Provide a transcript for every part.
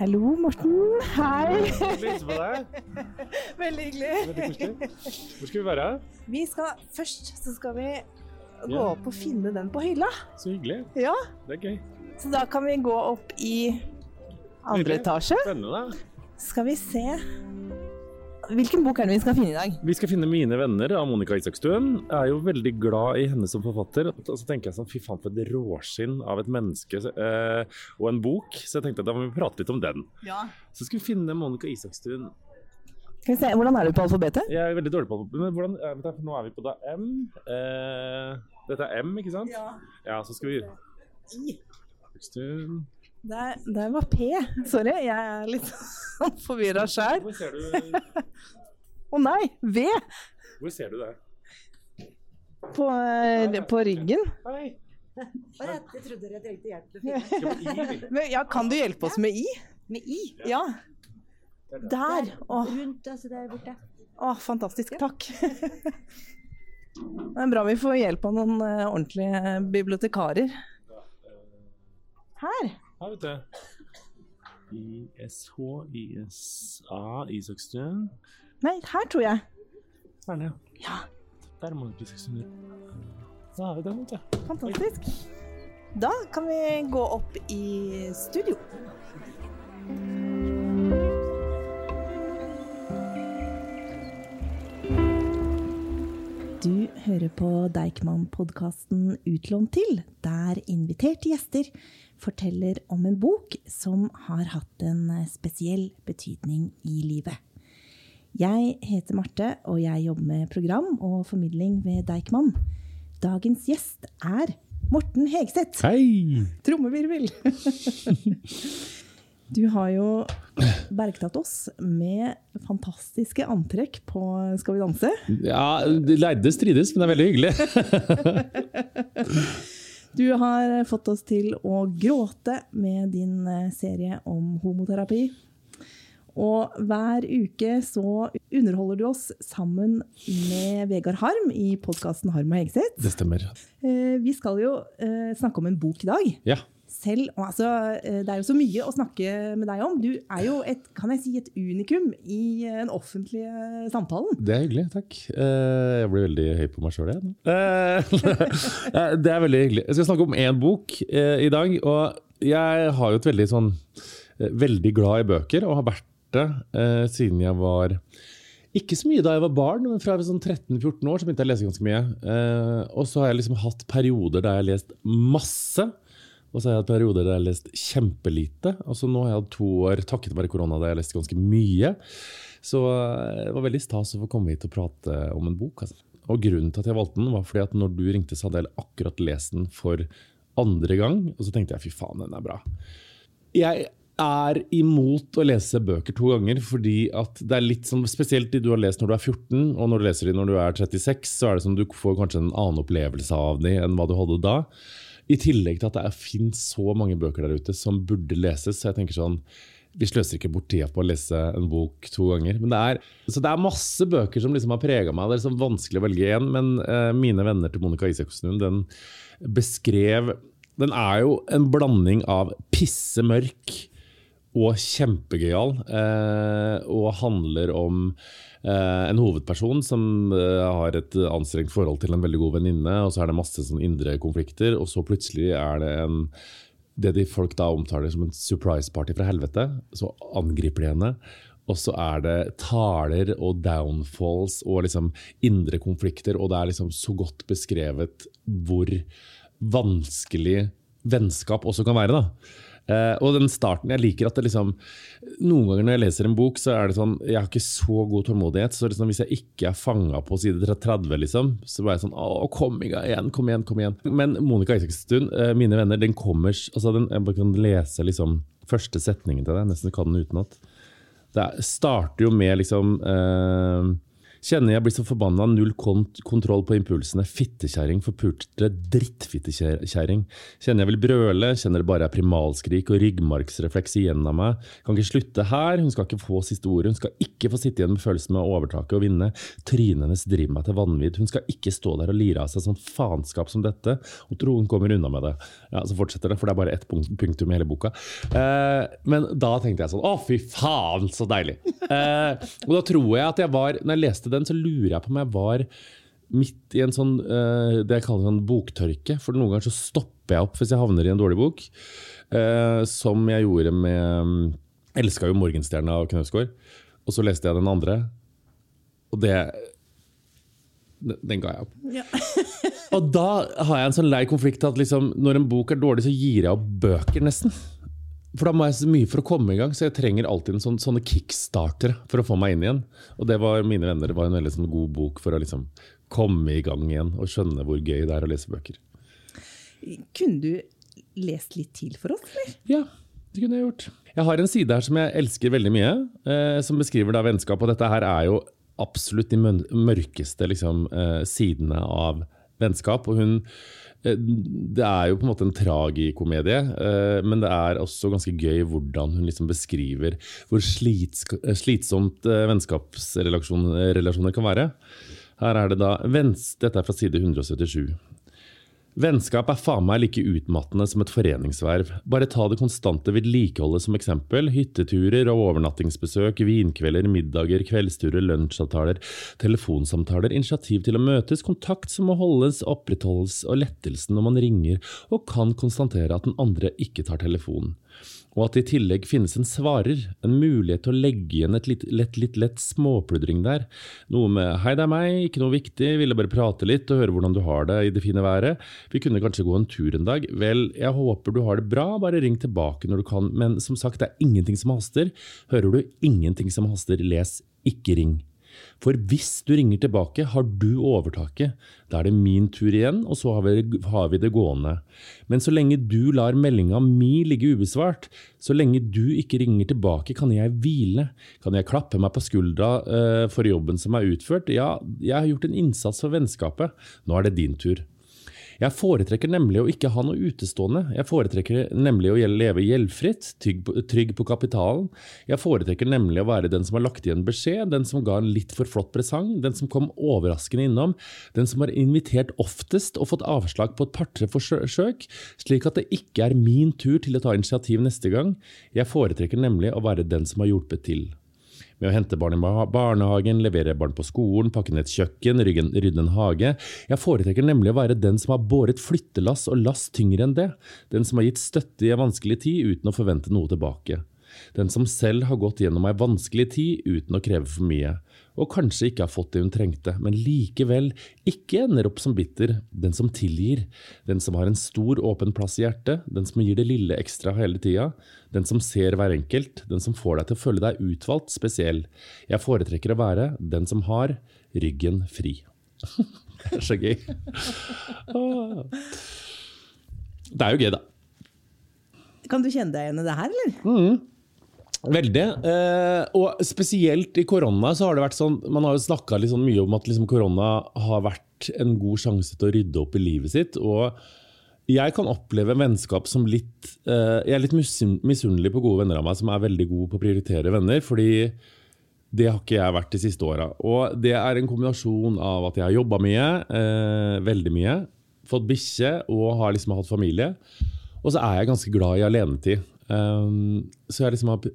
Hallo, Morten. Hei. Hilse på deg. Veldig hyggelig. Veldig koselig. Hvor skal vi være? Vi skal først så skal vi gå Ja. opp og finne den på hylla. Så hyggelig. Ja. Det er gøy. Så da kan vi gå opp i andre etasje. Spennende. Skal vi se Hvilken bok er det vi skal finne i dag? Vi skal finne 'Mine venner' av Monica Isakstuen. Jeg er jo veldig glad i henne som forfatter. Og så tenker jeg sånn, fy faen for et råskinn av et menneske eh, og en bok. Så jeg tenkte at da må vi prate litt om den. Ja. Så skal vi finne Monica Isakstuen. Skal vi se, Hvordan er du på alfabetet? Jeg er veldig dårlig på alfabetet. men hvordan, vet, vent nå er vi på da M. Eh, dette er M, ikke sant? Ja, så skal vi Isakstuen. Der, der var P. Sorry, jeg er litt forvirra skjær. Hvor ser du, Å nei! V hvor ser du det? på, eh, på ryggen. Hei! Jeg trodde dere trengte hjelp til å finne? Men, ja, kan du hjelpe oss med I? med i. Ja. Der. Å, Rundt, altså der borte. å, fantastisk. Takk. Det er bra vi får hjelp av noen eh, ordentlige bibliotekarer. Her. Her, vet du. ISH, ISA, Isakstuen. Nei, her tror jeg. Her nede. ja. Der må det Isakstuen. Da er vi der, vet du. fantastisk. Da kan vi gå opp i studio. Du hører på Deichman-podkasten Utlånt til, der inviterte gjester forteller om en bok som har hatt en spesiell betydning i livet. Jeg heter Marte, og jeg jobber med program og formidling ved Deichman. Dagens gjest er Morten Hegseth. Hei! Trommevirvel! Du har jo bergtatt oss med fantastiske antrekk på Skal vi danse. Ja, de lærde strides, men det er veldig hyggelig. Du har fått oss til å gråte med din eh, serie om homoterapi. Og hver uke så underholder du oss sammen med Vegard Harm i podkasten Harm og Hegseth. Det stemmer. Eh, Vi skal jo eh, snakke om en bok i dag. Ja. Selv, og altså, eh, det er jo så mye å snakke med deg om. Du er jo et, kan jeg si, et unikum i eh, den offentlige samtalen. Det er hyggelig, takk. Eh, Jeg blir veldig høy på meg sjøl igjen. Eh, Det er veldig hyggelig. Jeg skal snakke om én bok eh, i dag. Og jeg har jo et veldig sånn eh, Veldig glad i bøker, og har vært det eh, siden jeg var ikke så mye da jeg var barn, men fra sånn 13-14 år så begynte jeg å lese ganske mye. Eh, og så har jeg liksom hatt perioder der jeg har lest masse. Og så har jeg hatt perioder der jeg har lest kjempelite. Altså nå har jeg hatt to år takket være korona der jeg har lest ganske mye. Så eh, det var veldig stas å få komme hit og prate om en bok. Altså. Og grunnen til at jeg valgte den, var fordi at når du ringte, så hadde jeg akkurat lest den for andre gang. Og så tenkte jeg fy faen, den er bra. Jeg er imot å lese bøker to ganger, fordi at det er litt sånn, spesielt de du har lest når du er 14, og når du leser de når du er 36, så er det som du får kanskje en annen opplevelse av de enn hva du hadde da. I tillegg til at det finnes så mange bøker der ute som burde leses. Så jeg tenker sånn, vi sløser ikke bort tida på å lese en bok to ganger. Det er, så det er masse bøker som liksom har prega meg. Det er liksom vanskelig å velge én. Men uh, 'Mine venner' til Monica Isaksen den beskrev Den er jo en blanding av pissemørk og kjempegøyal. uh, og handler om en hovedperson som eh, har et anstrengt forhold til en veldig god venninne, og så er det masse sånn indre konflikter, og så plutselig er det en det de folk da omtaler som en surprise party fra helvete. Så angriper de henne. Og så er det taler og downfalls og liksom indre konflikter, og det er liksom så godt beskrevet hvor vanskelig vennskap også kan være. da. Eh, og den starten, jeg liker at det liksom Noen ganger når jeg leser en bok, så er det sånn Jeg har ikke så god tålmodighet. Så liksom, hvis jeg ikke er fanga på side 30, liksom, så jeg sånn Å, kom igjen, kom igjen, kom igjen. Men Monica Isakstuen, uh, mine venner, den kommer altså den, Jeg bare kan lese liksom første setningen til det. Nesten kan den utenat. Det er- starter jo med liksom eh, Kjenner jeg blir så forbanna, null kont kontroll på impulsene. Fittekjerring, forpulte drittfittekjerring. Kjenner jeg vil brøle, kjenner det bare er primalskrik og ryggmargsrefleks igjen av meg. Kan ikke slutte her, hun skal ikke få siste ordet. Hun skal ikke få sitte igjen med følelsen med å overtake og vinne. Trynet hennes driver meg til vanvidd. Hun skal ikke stå der og lire av seg sånn faenskap som dette. Og tro hun kommer unna med det. Ja, Så fortsetter det, for det er bare ett punktum i hele boka. Eh, men da tenkte jeg sånn Å, fy faen, så deilig! Eh, og da tror jeg at jeg var Når jeg leste den, så lurer jeg på om jeg var midt i en sånn uh, det jeg kaller en boktørke. For noen ganger så stopper jeg opp hvis jeg havner i en dårlig bok. Uh, som jeg gjorde med um, Elska jo 'Morgenstjerna' av Knausgård. Og så leste jeg den andre, og det Den, den ga jeg opp. Ja. Og da har jeg en sånn lei konflikt at liksom, når en bok er dårlig, så gir jeg opp bøker, nesten. For da må jeg så mye for å komme i gang, så jeg trenger alltid en sånn, sånne kickstartere for å få meg inn igjen. Og det var mine venner, det var en veldig sånn god bok for å liksom komme i gang igjen og skjønne hvor gøy det er å lese bøker. Kunne du lest litt til for oss, eller? Ja, det kunne jeg gjort. Jeg har en side her som jeg elsker veldig mye, eh, som beskriver da vennskap. Og dette her er jo absolutt de mørkeste liksom, eh, sidene av vennskap. Og hun det er jo på en måte en tragikomedie, eh, men det er også ganske gøy hvordan hun liksom beskriver hvor eh, slitsomt vennskapsrelasjoner kan være. Her er det da, Dette er fra side 177. Vennskap er faen meg like utmattende som et foreningsverv. Bare ta det konstante vedlikeholdet som eksempel. Hytteturer og overnattingsbesøk, vinkvelder, middager, kveldsturer, lunsjavtaler, telefonsamtaler, initiativ til å møtes, kontakt som må holdes, opprettholdes og lettelsen når man ringer og kan konstatere at den andre ikke tar telefonen og at det i tillegg finnes en svarer, en mulighet til å legge igjen et litt lett, litt lett småpludring der. Noe med 'hei, det er meg, ikke noe viktig, ville bare prate litt og høre hvordan du har det i det fine været'. Vi kunne kanskje gå en tur en dag. Vel, jeg håper du har det bra, bare ring tilbake når du kan. Men som sagt, det er ingenting som haster. Hører du ingenting som haster, les ikke ring. For hvis du ringer tilbake, har du overtaket. Da er det min tur igjen, og så har vi, det gående. Men så lenge du lar meldinga mi ligge ubesvart, så lenge du ikke ringer tilbake, kan jeg hvile. Kan jeg klappe meg på skuldra uh, for jobben som er utført? Ja, jeg har gjort en innsats for vennskapet. Nå er det din tur. Jeg foretrekker nemlig å ikke ha noe utestående. Jeg foretrekker nemlig å leve gjeldfritt, trygg på kapitalen. Jeg foretrekker nemlig å være den som har lagt igjen beskjed, den som ga en litt for flott presang, den som kom overraskende innom, den som har invitert oftest og fått avslag på et par-tre forsøk, slik at det ikke er min tur til å ta initiativ neste gang. Jeg foretrekker nemlig å være den som har hjulpet til med å hente barn i barnehagen, levere barn på skolen, pakke ned et kjøkken, rydde en hage. Jeg foretrekker nemlig å være den som har båret flyttelass og lass tyngre enn det, den som har gitt støtte i en vanskelig tid uten å forvente noe tilbake. Den som selv har gått gjennom ei vanskelig tid uten å kreve for mye, og kanskje ikke har fått det hun trengte, men likevel ikke ender opp som bitter. Den som tilgir, den som har en stor, åpen plass i hjertet, den som gir det lille ekstra hele tida, den som ser hver enkelt, den som får deg til å føle deg utvalgt, spesiell. Jeg foretrekker å være den som har ryggen fri. det er så gøy. Det er jo gøy, da. Kan du kjenne deg igjen i det her, eller? Mm. Veldig. Eh, og spesielt i korona så har det vært sånn Man har jo snakka sånn mye om at liksom korona har vært en god sjanse til å rydde opp i livet sitt. Og jeg kan oppleve vennskap som litt eh, Jeg er litt misunnelig på gode venner av meg som er veldig gode på å prioritere venner. fordi det har ikke jeg vært de siste åra. Og det er en kombinasjon av at jeg har jobba mye, eh, veldig mye, fått bikkje og har liksom hatt familie. Og så er jeg ganske glad i alenetid. Um, så jeg liksom har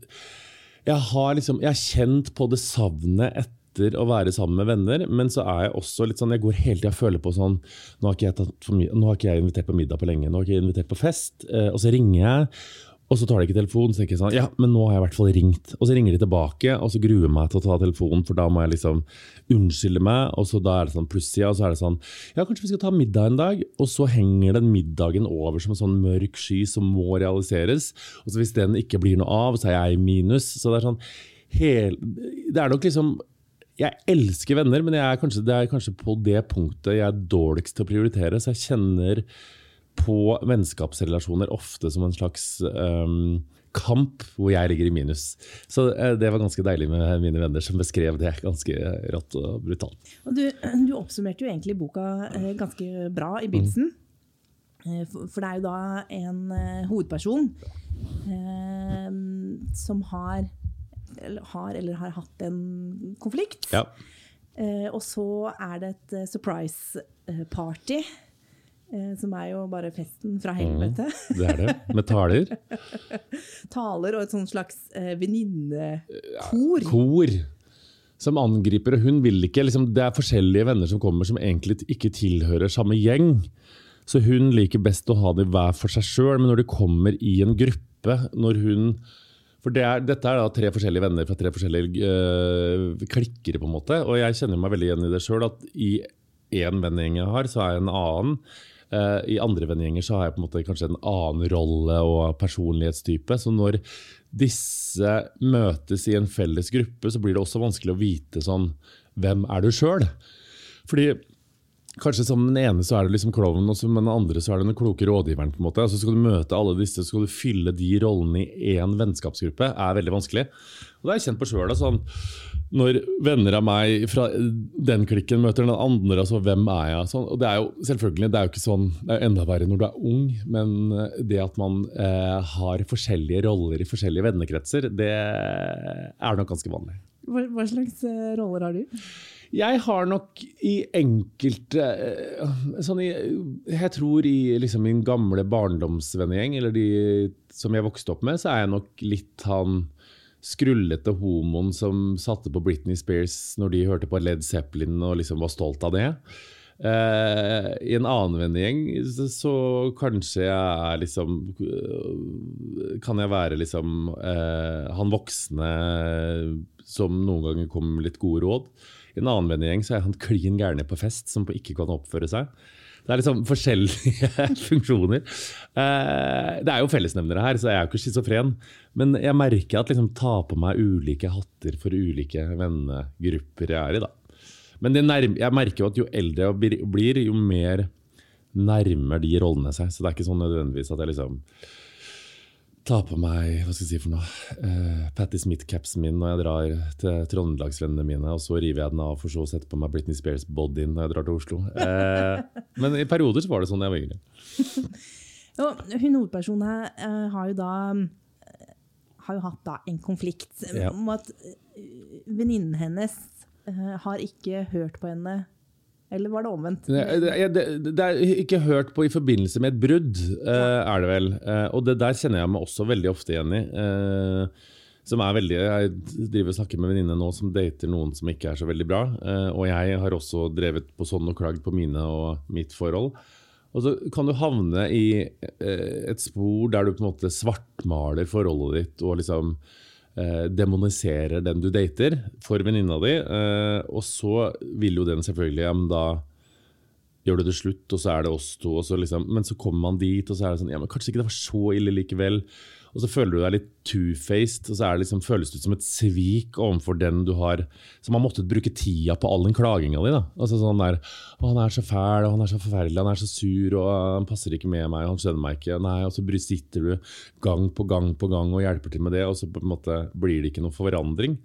jeg har, liksom, jeg har kjent på det savnet etter å være sammen med venner, men så er jeg også litt sånn Jeg går hele tida og føler på sånn nå har, ikke jeg for nå har ikke jeg invitert på middag på lenge, nå har ikke jeg invitert på fest. Uh, og så ringer jeg, og så tar de ikke telefonen. Så tenker jeg sånn, ja, men nå har jeg i hvert fall ringt. Og så ringer de tilbake, og så gruer jeg meg til å ta telefonen, for da må jeg liksom unnskylde meg. Og så da er det sånn plussida, og så er det sånn Ja, kanskje vi skal ta middag en dag? Og så henger den middagen over som en sånn mørk sky som må realiseres. Og så hvis den ikke blir noe av, så er jeg i minus. Så det er sånn hel, Det er nok liksom jeg elsker venner, men er kanskje, det er kanskje på det punktet jeg er dårligst til å prioritere. Så jeg kjenner på vennskapsrelasjoner ofte som en slags um, kamp hvor jeg ligger i minus. Så eh, det var ganske deilig med mine venner som beskrev det ganske rått og brutalt. Og du, du oppsummerte jo egentlig boka eh, ganske bra i begynnelsen. Mm. For det er jo da en hovedperson eh, som har eller, har eller har hatt en konflikt. Ja. Eh, og så er det et surprise party. Eh, Som er jo bare festen fra helvete. Det er det. Med taler. Taler og et sånn slags eh, venninnekor. Kor som angriper, og hun vil ikke liksom, Det er forskjellige venner som kommer som egentlig ikke tilhører samme gjeng. Så hun liker best å ha dem hver for seg sjøl, men når de kommer i en gruppe når hun For det er, dette er da tre forskjellige venner fra tre forskjellige øh, klikker, på en måte. Og jeg kjenner meg veldig igjen i det sjøl, at i én vennegjeng jeg har, så er jeg en annen. Eh, I andre vennegjenger så har jeg på en måte kanskje en annen rolle og personlighetstype. Så når disse møtes i en felles gruppe, så blir det også vanskelig å vite sånn Hvem er du sjøl? Fordi Kanskje som den ene så er det liksom klovnen, og som den andre så er det den kloke rådgiveren. på en måte. Altså skal du møte alle disse, så skal du fylle de rollene i én vennskapsgruppe, er veldig vanskelig. Og det har jeg kjent på sjøl. Sånn, når venner av meg fra den klikken møter den andre, altså hvem er jeg? Sånn, og det er jo selvfølgelig, det er jo ikke sånn, det er enda verre når du er ung, men det at man eh, har forskjellige roller i forskjellige vennekretser, det er nok ganske vanlig. Hva, hva slags eh, roller har du? Jeg har nok i enkelte eh, sånn i, Jeg tror i liksom min gamle barndomsvennegjeng, eller de som jeg vokste opp med, så er jeg nok litt han skrullete homoen som satte på Britney Spears når de hørte på Led Zeppelin og liksom var stolt av det. Uh, I en annen vennegjeng så, så kanskje jeg er liksom uh, Kan jeg være liksom uh, han voksne som noen ganger kommer med litt gode råd. I en annen vennegjeng så er han klin gæren på fest som ikke kan oppføre seg. Det er liksom forskjellige funksjoner. Eh, det er jo fellesnevnere her, så jeg er jo ikke schizofren. Men jeg merker at liksom tar på meg ulike hatter for ulike vennegrupper jeg er i. da. Men jeg merker jo at jo eldre jeg blir, jo mer nærmer de rollene seg. Så det er ikke sånn nødvendigvis at jeg liksom tar på meg hva skal jeg si for noe, uh, Patti Smith-capsen min når jeg drar til trøndelagsvennene mine, og så river jeg den av for så å sette på meg Britney Spears-bodyen når jeg drar til Oslo. Uh, men i perioder så var det sånn jeg var yngre. jo, hun hovedpersonen eh, har jo da har jo hatt da en konflikt Ja. om at venninnen hennes har ikke hørt på henne. Eller var det omvendt? Det, det, det, er ikke hørt på i forbindelse med et brudd, eh, er det vel. Eh, og det der kjenner jeg meg også veldig ofte igjen i. Eh, som er veldig, Jeg driver og snakker med venninne nå som dater noen som ikke er så veldig bra. og jeg har også drevet på sånn og klagd på mine og mitt forhold. Og så kan du havne i et spor der du på en måte svartmaler forholdet ditt og liksom eh, demoniserer den du dater for venninna di. Eh, og så vil jo den selvfølgelig ja, men da gjør du det slutt, og så er det oss to. Så liksom, men så kommer man dit, og så er det sånn ja, men Kanskje ikke det var så ille likevel. Og så føler du deg litt two-faced, og så liksom, føles det ut som et svik overfor den du har Som har måttet bruke tida på all den klaginga di. Altså sånn der, å, 'Han er så fæl, og han er så forferdelig, han er så sur, og han passer ikke med meg, han skjønner meg ikke.' Nei, Og så sitter du gang på gang på gang og hjelper til med det, og så på en måte blir det ikke noe forandring.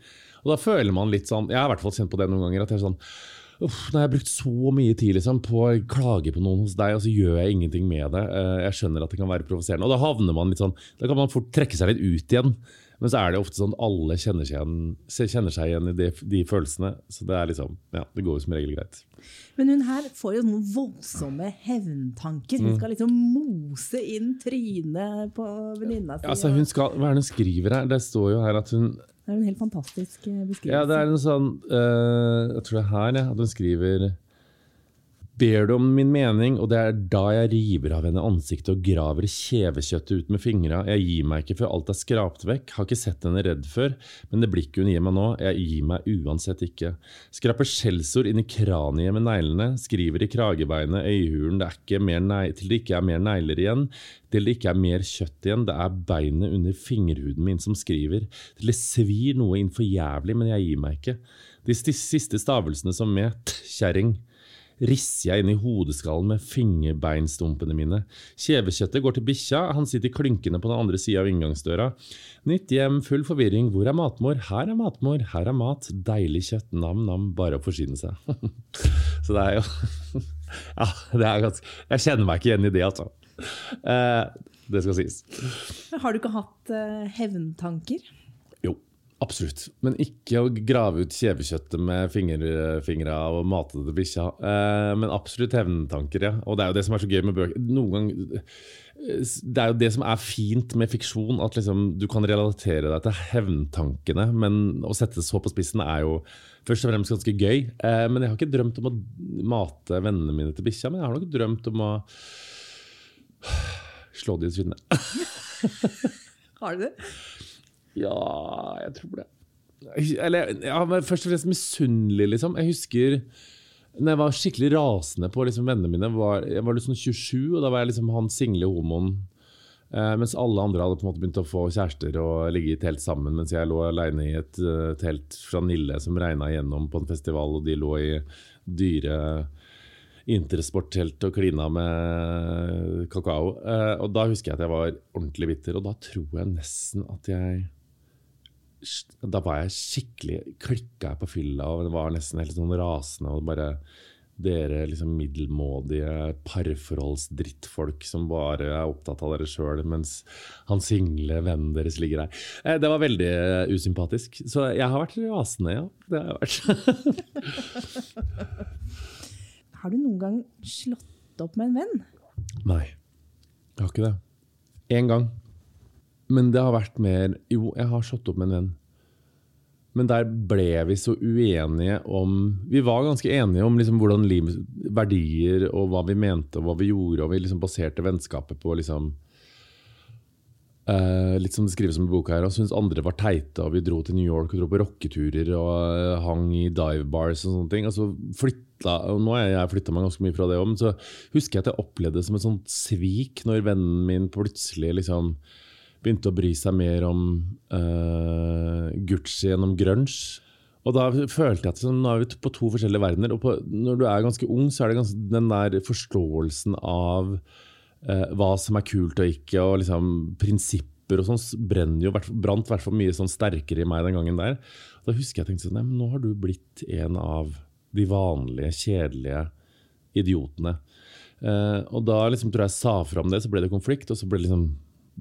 Og da føler man litt sånn Jeg har i hvert fall kjent på det noen ganger. at jeg er sånn Uff, jeg har brukt så mye tid liksom, på å klage på noen hos deg, og så gjør jeg ingenting med det. Eh, Jeg skjønner at det kan være provoserende. Og da havner man litt sånn, da kan man fort trekke seg litt ut igjen. Men så er det ofte sånn at alle kjenner seg igjen, kjenner seg igjen i de, de følelsene. Så det er liksom, ja, det går jo som regel greit. Men hun her får jo noen voldsomme hevntanker. Mm. Hun skal liksom mose inn trynet på venninna si. Altså, hun skal, hva er det hun skriver her? Det står jo her at hun Det er en helt fantastisk eh, beskrivelse. Ja, det er en sånn uh, Jeg tror det er her ja, at hun skriver Ber du om min mening, og det er da jeg river av henne ansiktet og graver kjevekjøttet ut med fingra. Jeg gir meg ikke før alt er skrapt vekk. Har ikke sett henne redd før, men det blikket hun gir meg nå, jeg gir meg uansett ikke. Skraper skjellsord inn i kraniet med neglene, skriver i kragebeinet, øyehulen, det er ikke mer nei- til det ikke er mer negler igjen, til det ikke er mer kjøtt igjen, det er beinet under fingerhuden min som skriver, til det svir noe inn for jævlig, men jeg gir meg ikke. De siste stavelsene som met, kjerring. Risser jeg inn i hodeskallen med fingerbeinstumpene mine. Kjevekjøttet går til bikkja, han sitter klynkende på den andre sida av inngangsdøra. Nytt hjem, full forvirring. Hvor er matmor? Her er matmor, her er mat. Deilig kjøtt, nam-nam, bare å forsyne seg. Så det er jo Ja, det er ganske Jeg kjenner meg ikke igjen i det, altså. Eh, det skal sies. Har du ikke hatt eh, hevntanker? Jo, absolutt. Men ikke å grave ut kjevekjøttet med fingerfingra og mate det til bikkja. Eh, men absolutt hevntanker, ja. Og det er jo det som er så gøy med bøker. Gang, det er jo det som er fint med fiksjon, at liksom du kan relatere deg til hevntankene. Men å sette så på spissen er jo først og fremst ganske gøy. Eh, men jeg har ikke drømt om å mate vennene mine til bikkja, men jeg har nok drømt om å slå de i trynet. Har du det? Ja, jeg tror det. Eller ja, men først og fremst misunnelig, liksom. Jeg husker når jeg var skikkelig rasende på liksom, vennene mine. Var, jeg var liksom 27, og da var jeg liksom han single homoen. Eh, mens alle andre hadde på en måte begynt å få kjærester og ligge i telt sammen. Mens jeg lå alene i et uh, telt fra Nille som regna igjennom på en festival, og de lå i dyre intersporttelt og klina med kakao. Eh, og da husker jeg at jeg var ordentlig bitter, og da tror jeg nesten at jeg Da var jeg skikkelig Klikka jeg på fylla og var nesten helt sånn rasende og bare dere liksom middelmådige parforholdsdrittfolk som bare er opptatt av dere sjøl, mens han single vennen deres ligger der. Eh, det var veldig usympatisk. Så jeg har vært rasende, ja. Det har jeg vært. Har du noen gang slått opp med en venn? Nei, jeg har ikke det. Én gang. Men det har vært mer Jo, jeg har slått opp med en venn. Men der ble vi så uenige om Vi var ganske enige om liksom hvordan liv, verdier og hva vi mente og hva vi gjorde, og vi liksom baserte vennskapet på liksom uh, Litt som det skrives om i boka her, og syntes andre var teite, og vi dro til New York og dro på rocketurer og uh, hang i dive bars og sånne ting. Altså flytta, og Nå har jeg flytta meg ganske mye fra det òg, men så husker jeg at jeg opplevde det som et sånt svik når vennen min plutselig liksom begynte å bry seg mer om uh, Gucci gjennom grunge. Og da følte jeg at sånn, nå er vi på to forskjellige verdener. Og på, når du er ganske ung, så er det ganske, den der forståelsen av uh, hva som er kult og ikke, og liksom prinsipper og sånn, jo, brant i hvert fall mye sånn sterkere i meg den gangen der. Da husker jeg tenkte sånn, nei, men nå har du blitt en av de vanlige, kjedelige idiotene. Eh, og da liksom tror jeg jeg sa fra om det, så ble det konflikt, og så ble det liksom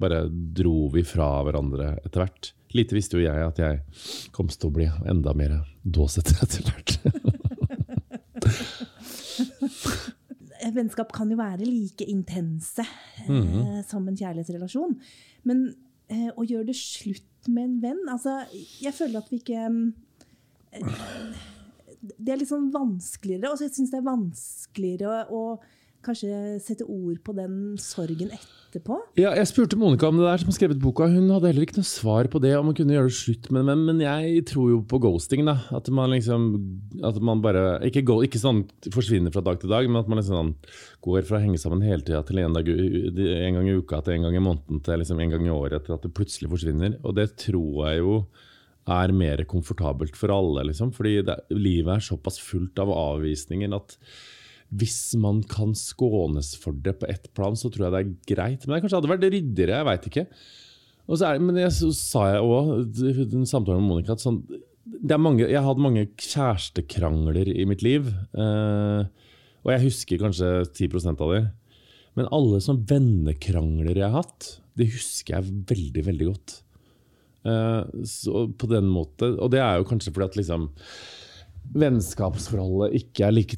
bare dro vi fra hverandre etter hvert. Lite visste jo jeg at jeg kom til å bli enda mer dåsete etter hvert. Vennskap kan jo være like intense eh, Mhm. som en kjærlighetsrelasjon. Men eh, å gjøre det slutt med en venn altså, Jeg føler at vi ikke eh, Det er litt sånn vanskeligere, og så jeg syns det er vanskeligere å, å kanskje sette ord på den sorgen etterpå. Ja, jeg spurte Monica om det der som har skrevet boka. Hun hadde heller ikke noe svar på det, om hun kunne gjøre det slutt med dem. men jeg tror jo på ghosting. da. At man liksom at man bare Ikke, go, ikke sånn forsvinner fra dag til dag, men at man liksom sånn går fra å henge sammen hele tida til en, dag, en gang i uka til en gang i måneden til liksom en gang i året til at det plutselig forsvinner. Og det tror jeg jo er mer komfortabelt for alle, liksom. Fordi det, livet er såpass fullt av avvisninger at hvis man kan skånes for det på ett plan, så tror jeg det er greit. Men det kanskje hadde vært ryddigere, jeg veit ikke. Det- men jeg, så sa jeg òg den samtalen med Monica at sånn, mange, jeg har hatt mange kjærestekrangler i mitt liv. Eh, og jeg husker kanskje 10% av dem. Men alle sånne vennekrangler jeg har hatt, det husker jeg veldig, veldig godt. Eh, så på den måte, Og det er jo kanskje fordi at liksom vennskapsforholdet ikke er like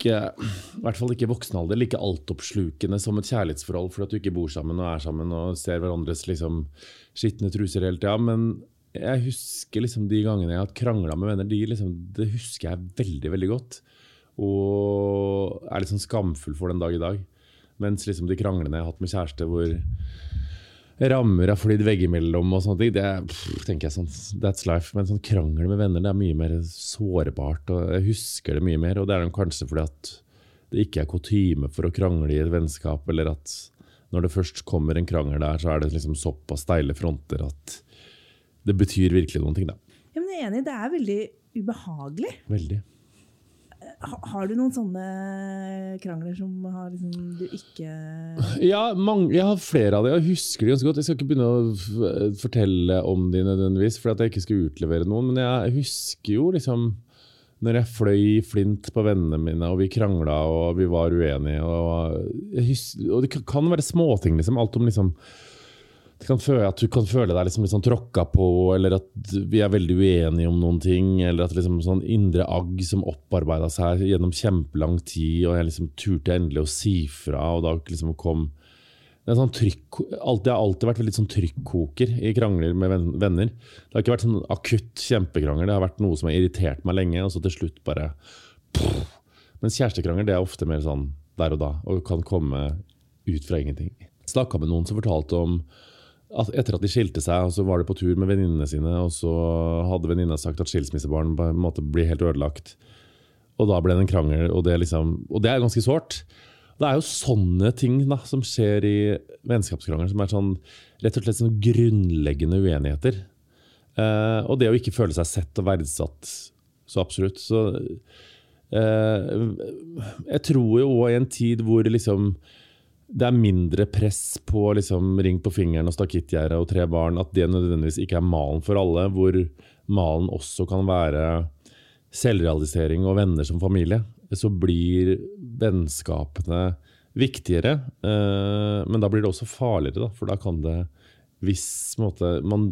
ikke, i hvert fall ikke i voksen alder, like altoppslukende som et kjærlighetsforhold fordi at du ikke bor sammen og er sammen og ser hverandres liksom, skitne truser hele tida. Men jeg husker liksom de gangene jeg har krangla med venner, de liksom, det husker jeg veldig veldig godt. Og er litt sånn skamfull for den dag i dag. Mens liksom de kranglene jeg har hatt med kjæreste hvor rammer har flydd veggimellom og sånne ting, det er, pff, tenker jeg sånn, that's life. Men sånn krangel med venner det er mye mer sårbart, og jeg husker det mye mer. Og det er kanskje fordi at det ikke er kutyme for å krangle i et vennskap, eller at når det først kommer en krangel der, så er det liksom såpass steile fronter at det betyr virkelig noen ting, da. Ja, men jeg er enig, det er veldig ubehagelig. Veldig. Ha- har du noen sånne krangler som har liksom du ikke Ja, mange, jeg har flere av dem. Jeg husker de ganske godt. Jeg skal ikke begynne å fortelle om de nødvendigvis, for at jeg ikke skal utlevere noen. Men jeg husker jo liksom når jeg fløy i flint på vennene mine, og vi krangla og vi var uenige. Og, jeg hus og det kan være småting, liksom. Alt om liksom det kan føle at Du kan føle deg liksom litt sånn tråkka på, eller at vi er veldig uenige om noen ting. Eller at liksom sånn indre agg som opparbeida seg gjennom kjempelang tid, og jeg liksom turte endelig å si fra, og da liksom kom det sånn trykk, alt, Jeg har alltid vært veldig sånn trykkoker i krangler med venner. Det har ikke vært sånn akutt kjempekrangel, det har vært noe som har irritert meg lenge, og så til slutt bare pff. Mens kjærestekrangel det er ofte mer sånn der og da, og kan komme ut fra ingenting. Snakka med noen som fortalte om etter at de skilte seg, og så var de på tur med venninnene sine, og så hadde venninna sagt at skilsmissebarn på en måte blir helt ødelagt. Og da ble det en krangel, og det, liksom, og det er ganske sårt. Det er jo sånne ting da, som skjer i vennskapskrangler, som er sånn, rett og slett sånn grunnleggende uenigheter. Eh, og det å ikke føle seg sett og verdsatt så absolutt. Så eh, jeg tror jo òg i en tid hvor liksom det er mindre press på liksom, ring på fingeren og stakittgjerde og tre barn, at det nødvendigvis ikke er malen for alle, hvor malen også kan være selvrealisering og venner som familie, så blir vennskapene viktigere. Eh, men da blir det også farligere, da, for da kan det hvis måte, man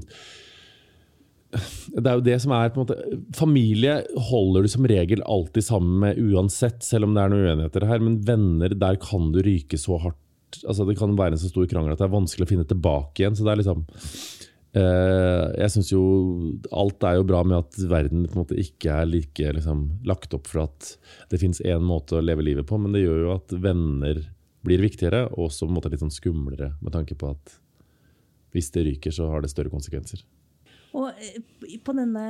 det er jo det som er på en måte Familie holder du som regel alltid sammen med uansett, selv om det er noen uenigheter her. Men venner, der kan du ryke så hardt. Altså Det kan være en så stor krangel at det er vanskelig å finne tilbake igjen. Så det er liksom eh, Jeg syns jo alt er jo bra med at verden på en måte ikke er like liksom, lagt opp for at det fins én måte å leve livet på, men det gjør jo at venner blir viktigere, og også på en måte litt sånn skumlere, med tanke på at hvis det ryker, så har det større konsekvenser. Og eh, på denne,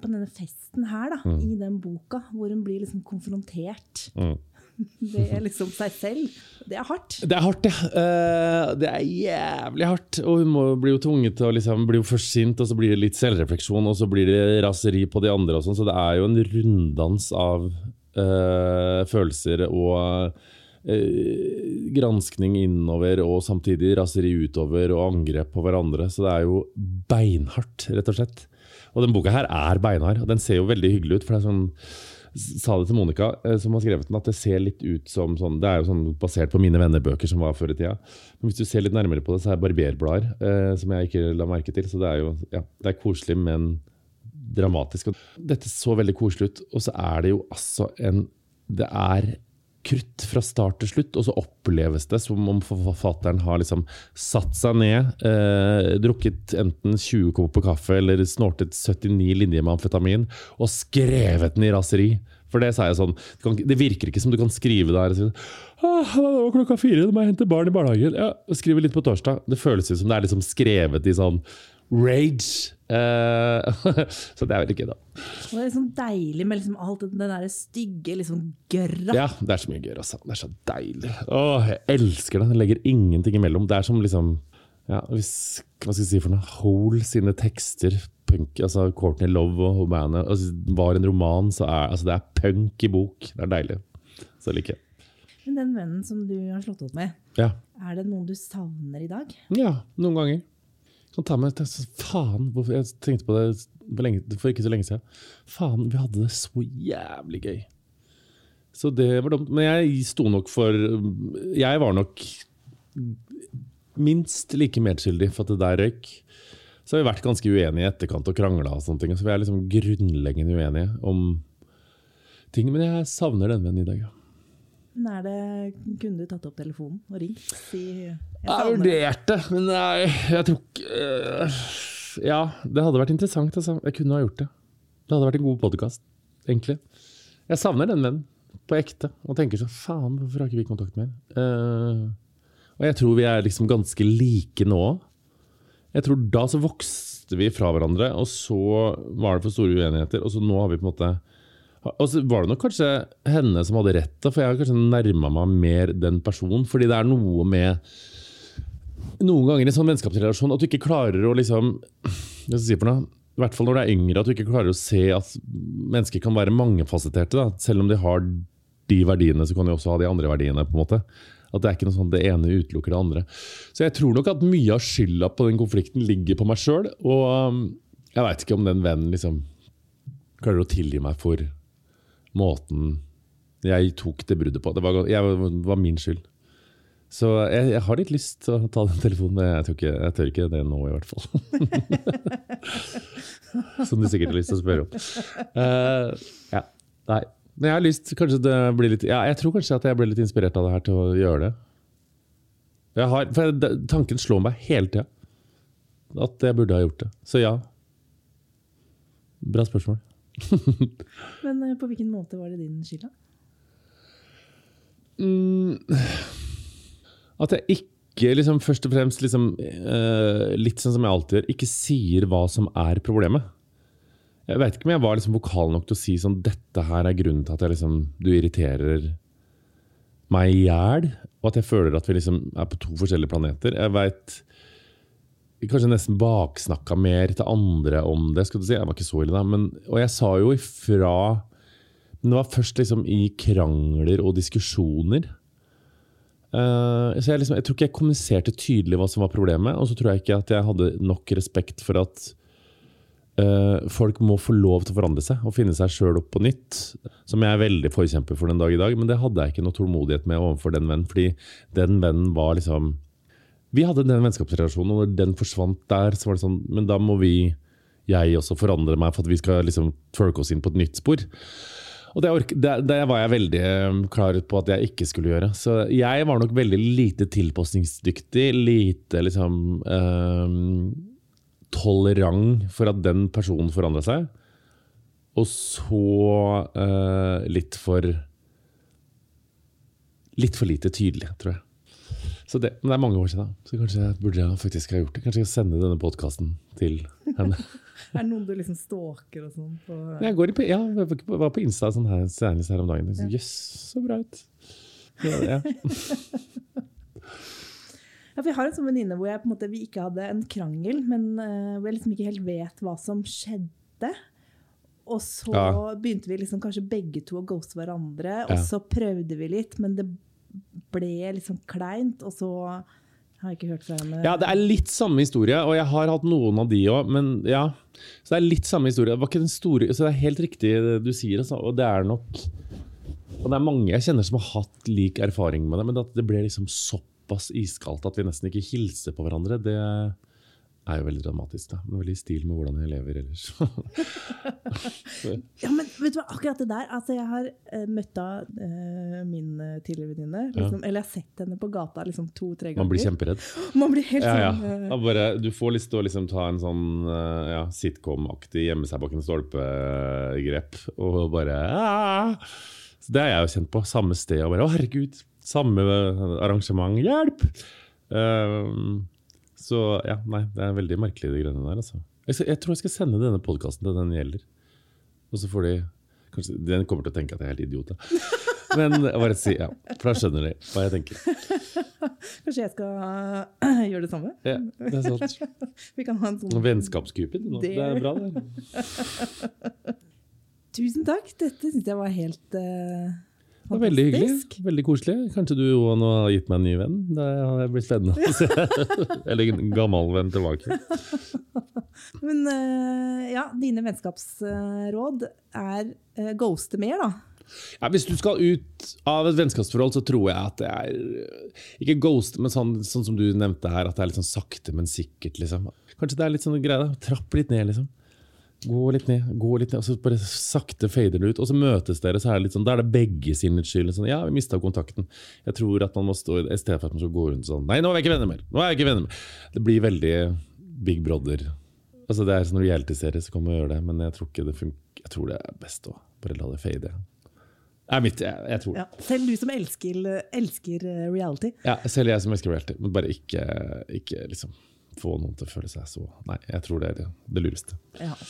på denne festen her, da, Mm. i den boka, hvor hun blir liksom konfrontert Mm. med liksom seg selv, det er hardt. Det er hardt, ja. Eh, det er jævlig hardt. Og hun blir jo tvunget til å liksom, bli jo først sint, og så blir det litt selvrefleksjon, og så blir det raseri på de andre. og sånn, Så det er jo en runddans av eh, følelser og eh, granskning innover, og samtidig raseri utover og angrep på hverandre. Så det er jo beinhardt, rett og slett. Og den boka her er beinhard, og den ser jo veldig hyggelig ut. for det er sånn sa det til Monica, eh, som har skrevet den, at det ser litt ut som sånn Det er jo sånn basert på mine venner-bøker som var før i tida. Men hvis du ser litt nærmere på det, så er det barberblader, eh, som jeg ikke la merke til. Så det er jo ja, det er koselig, men dramatisk. Dette så veldig koselig ut, og så er det jo altså en Det er krutt fra start til slutt, og så oppleves det som om forfatteren har liksom satt seg ned, eh, drukket enten 20 kopper kaffe eller snortet 79 linjer med amfetamin, og skrevet den i raseri. For det sa jeg sånn, det, virker ikke som du kan skrive der og si ah, det var klokka fire, nå må jeg hente barn i barnehagen. Ja, skrive litt på torsdag. Det føles som det er liksom skrevet i sånn rage. Uh, så det er veldig gøy, da. Og det er sånn deilig med liksom alt den der stygge liksom gørra. Ja, det er så mye gørr, Altså. Det er så deilig. Åh, jeg elsker det. Den legger ingenting imellom. Det er som liksom ja, hvis, Hva skal jeg si for noe? Hole sine tekster. Punk, altså Courtney Love og bandet altså, var en roman, så er altså, det er punk i bok. Det er deilig. Så liker jeg. Men den vennen som du har slått opp med, Ja. er det noen du savner i dag? ja, noen ganger. Kan ta med, faen, Jeg tenkte på det for, ikke så lenge siden. Faen, vi hadde det så jævlig gøy. Så det var dumt. Men jeg sto nok for Jeg var nok minst like medskyldig for at det der røyk. Så har vi vært ganske uenige i etterkant og krangla og sånne ting. Så vi er liksom grunnleggende uenige om ting. Men jeg savner den vennen i dag, ja. Men er det, kunne du tatt opp telefonen og ringt? Si, jeg Jeg vurderte, men nei, jeg tror ikke uh, Ja, det hadde vært interessant. Altså. Jeg kunne ha gjort det. Det hadde vært en god podkast, egentlig. Jeg savner den vennen, på ekte, og tenker sånn Faen, hvorfor har ikke vi kontakt mer? Uh, og jeg tror vi er liksom ganske like nå òg. Jeg tror da så vokste vi fra hverandre, og så var det for store uenigheter, og så nå har vi på en måte og så var det nok kanskje henne som hadde rett, for jeg har kanskje nærma meg mer den personen. Fordi det er noe med Noen ganger i en sånn vennskapsrelasjon at du ikke klarer å liksom Hva skal jeg si for noe? I hvert fall når du er yngre, at du ikke klarer å se at mennesker kan være mangefasetterte. Selv om de har de verdiene, så kan de også ha de andre verdiene. på en måte. At det er ikke noe sånn det ene utelukker det andre. Så jeg tror nok at mye av skylda på den konflikten ligger på meg sjøl. Og um, jeg veit ikke om den vennen liksom klarer å tilgi meg for måten jeg tok det bruddet på. Det var, jeg, var min skyld. Så jeg, jeg, har litt lyst til å ta den telefonen, men jeg tør ikke, jeg tør ikke det nå, i hvert fall. Som du sikkert har lyst til å spørre om. Uh, ja, nei. Men jeg har lyst kanskje det blir litt, ja, jeg tror kanskje at jeg ble litt inspirert av det her til å gjøre det. Har, for Tanken slår meg hele tida at jeg burde ha gjort det. Så ja. Bra spørsmål. Men uh, på hvilken måte var det din skyld, da? Mm, at jeg ikke liksom, først og fremst liksom, uh, litt sånn som jeg alltid gjør, ikke sier hva som er problemet. Jeg vet ikke om jeg var liksom vokal nok til å si sånn dette her er grunnen til at liksom, du irriterer meg i hjel, og at jeg føler at vi liksom er på to forskjellige planeter. Jeg veit kanskje nesten baksnakka mer til andre om det. skal du si. Jeg var ikke så ille da, men, Og jeg sa jo ifra Men det var først liksom i krangler og diskusjoner. Uh, så jeg, liksom, jeg tror ikke jeg kommuniserte tydelig hva som var problemet. Og så tror jeg ikke at jeg hadde nok respekt for at uh, folk må få lov til å forandre seg og finne seg sjøl opp på nytt. Som jeg er veldig forkjemper for den dag i dag, men det hadde jeg ikke noe tålmodighet med overfor den vennen. Fordi den vennen var liksom Vi hadde den vennskapsrelasjonen, og den forsvant der, så var det sånn Men da må vi, jeg også, forandre meg for at vi skal liksom twerke oss inn på et nytt spor. Og det, det, det, var jeg veldig klar på at jeg ikke skulle gjøre. Så jeg var nok veldig lite tilpasningsdyktig. Lite liksom eh, tolerant for at den personen forandra seg. Og så eh, litt for Litt for lite tydelig, tror jeg. Så det, men det er mange år siden, så kanskje jeg burde faktisk ha gjort det. Kanskje jeg skal sende denne podkasten til henne. er det noen du liksom stalker og sånn? På jeg, går på, ja, jeg var på Insta sånn her, senest her om dagen. Jøss, yes, så bra ut. Ja, ja. ja, for jeg har en sånn venninne hvor jeg måte, vi ikke hadde en krangel, men uh, hvor jeg liksom ikke helt vet hva som skjedde. Og så ja. begynte vi liksom kanskje begge to å ghoste hverandre, og så prøvde vi litt, men det ble liksom kleint, og så har jeg ikke hørt fra henne. Ja, Det er litt samme historie, og jeg har hatt noen av de òg. Men ja, så det er litt samme historie. Det var ikke den store, så det er helt riktig det du sier. Altså, og det er nok Og det er mange jeg kjenner som har hatt lik erfaring med det, men at det ble liksom såpass iskaldt at vi nesten ikke hilser på hverandre, det er jo veldig dramatisk. da. Er veldig i stil med hvordan jeg lever ellers. ja, men vet du hva, akkurat det der altså Jeg har uh, møtt av uh, min uh, tidligere venninne. Liksom, ja. Eller jeg har sett henne på gata liksom, to-tre ganger. Man blir kjemperedd. Man blir helt ja, sånn... Ja. Bare, du får lyst til å liksom, ta en sånn ja, sitcom-aktig gjemme seg bak en stolpe-grep og bare Aah! Så Det har jeg jo kjent på. Samme sted. og bare, Å, herregud! Samme arrangement. Hjelp! Uh, så ja, nei, det er veldig merkelig, de greiene der. Altså. Jeg, jeg, tror jeg skal sende denne podkasten til den gjelder. Og så får de kanskje, Den kommer til å tenke at jeg er helt idiot. Men bare si ja, for da skjønner de hva jeg tenker. Kanskje jeg skal uh, gjøre det samme? Ja, det er sant. Vi kan ha en sånn Vennskapsgruppe. Det er bra, det. Tusen takk. Dette syns jeg var helt uh, var veldig hyggelig. Veldig koselig. Kanskje du nå har gitt meg en ny venn? Det har blitt spennende å se. Eller en gammel venn tilbake. Men uh, ja, dine vennskapsråd er uh, ghoste mer, da? Ja, hvis du skal ut av et vennskapsforhold, så tror jeg at det er Ikke ghost, men sånn, sånn, som du nevnte her, at det er litt sånn sakte, men sikkert. liksom. Kanskje det er litt sånn greie. Trapp litt ned, liksom. Gå litt ned, gå litt ned, og så bare sakte fader det ut. Og så møtes dere, så er det litt sånn, da er det begge sine skyld. Sånn, ja, vi mista kontakten. Jeg tror at man må stå, I stedet for at man skal gå rundt sånn Nei, nå er vi ikke venner mer! nå er jeg ikke venner mer. Det blir veldig Big Brother. Altså det er sånn reality-serie, så kan man gjøre det, men jeg tror ikke det funker. Jeg tror det er best å bare la det fade. Det er mitt, jeg, jeg tror ja, Selv du som elsker, elsker reality? Ja, selv jeg som elsker reality. Men bare ikke, ikke liksom få noen til å føle seg så Nei, jeg tror det er det, det lureste. Ja.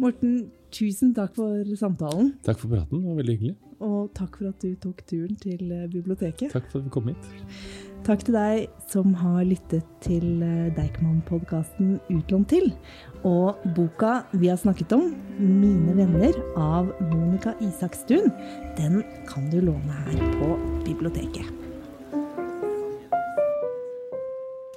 Morten, tusen takk for samtalen. Takk for praten, det var veldig hyggelig. Og takk for at du tok turen til biblioteket. Takk for at vi kom hit. Takk til deg som har lyttet til eh, Deichman-podkasten Utlånt til. Og boka vi har snakket om, 'Mine venner' av Monica Isakstuen, den kan du låne her på biblioteket.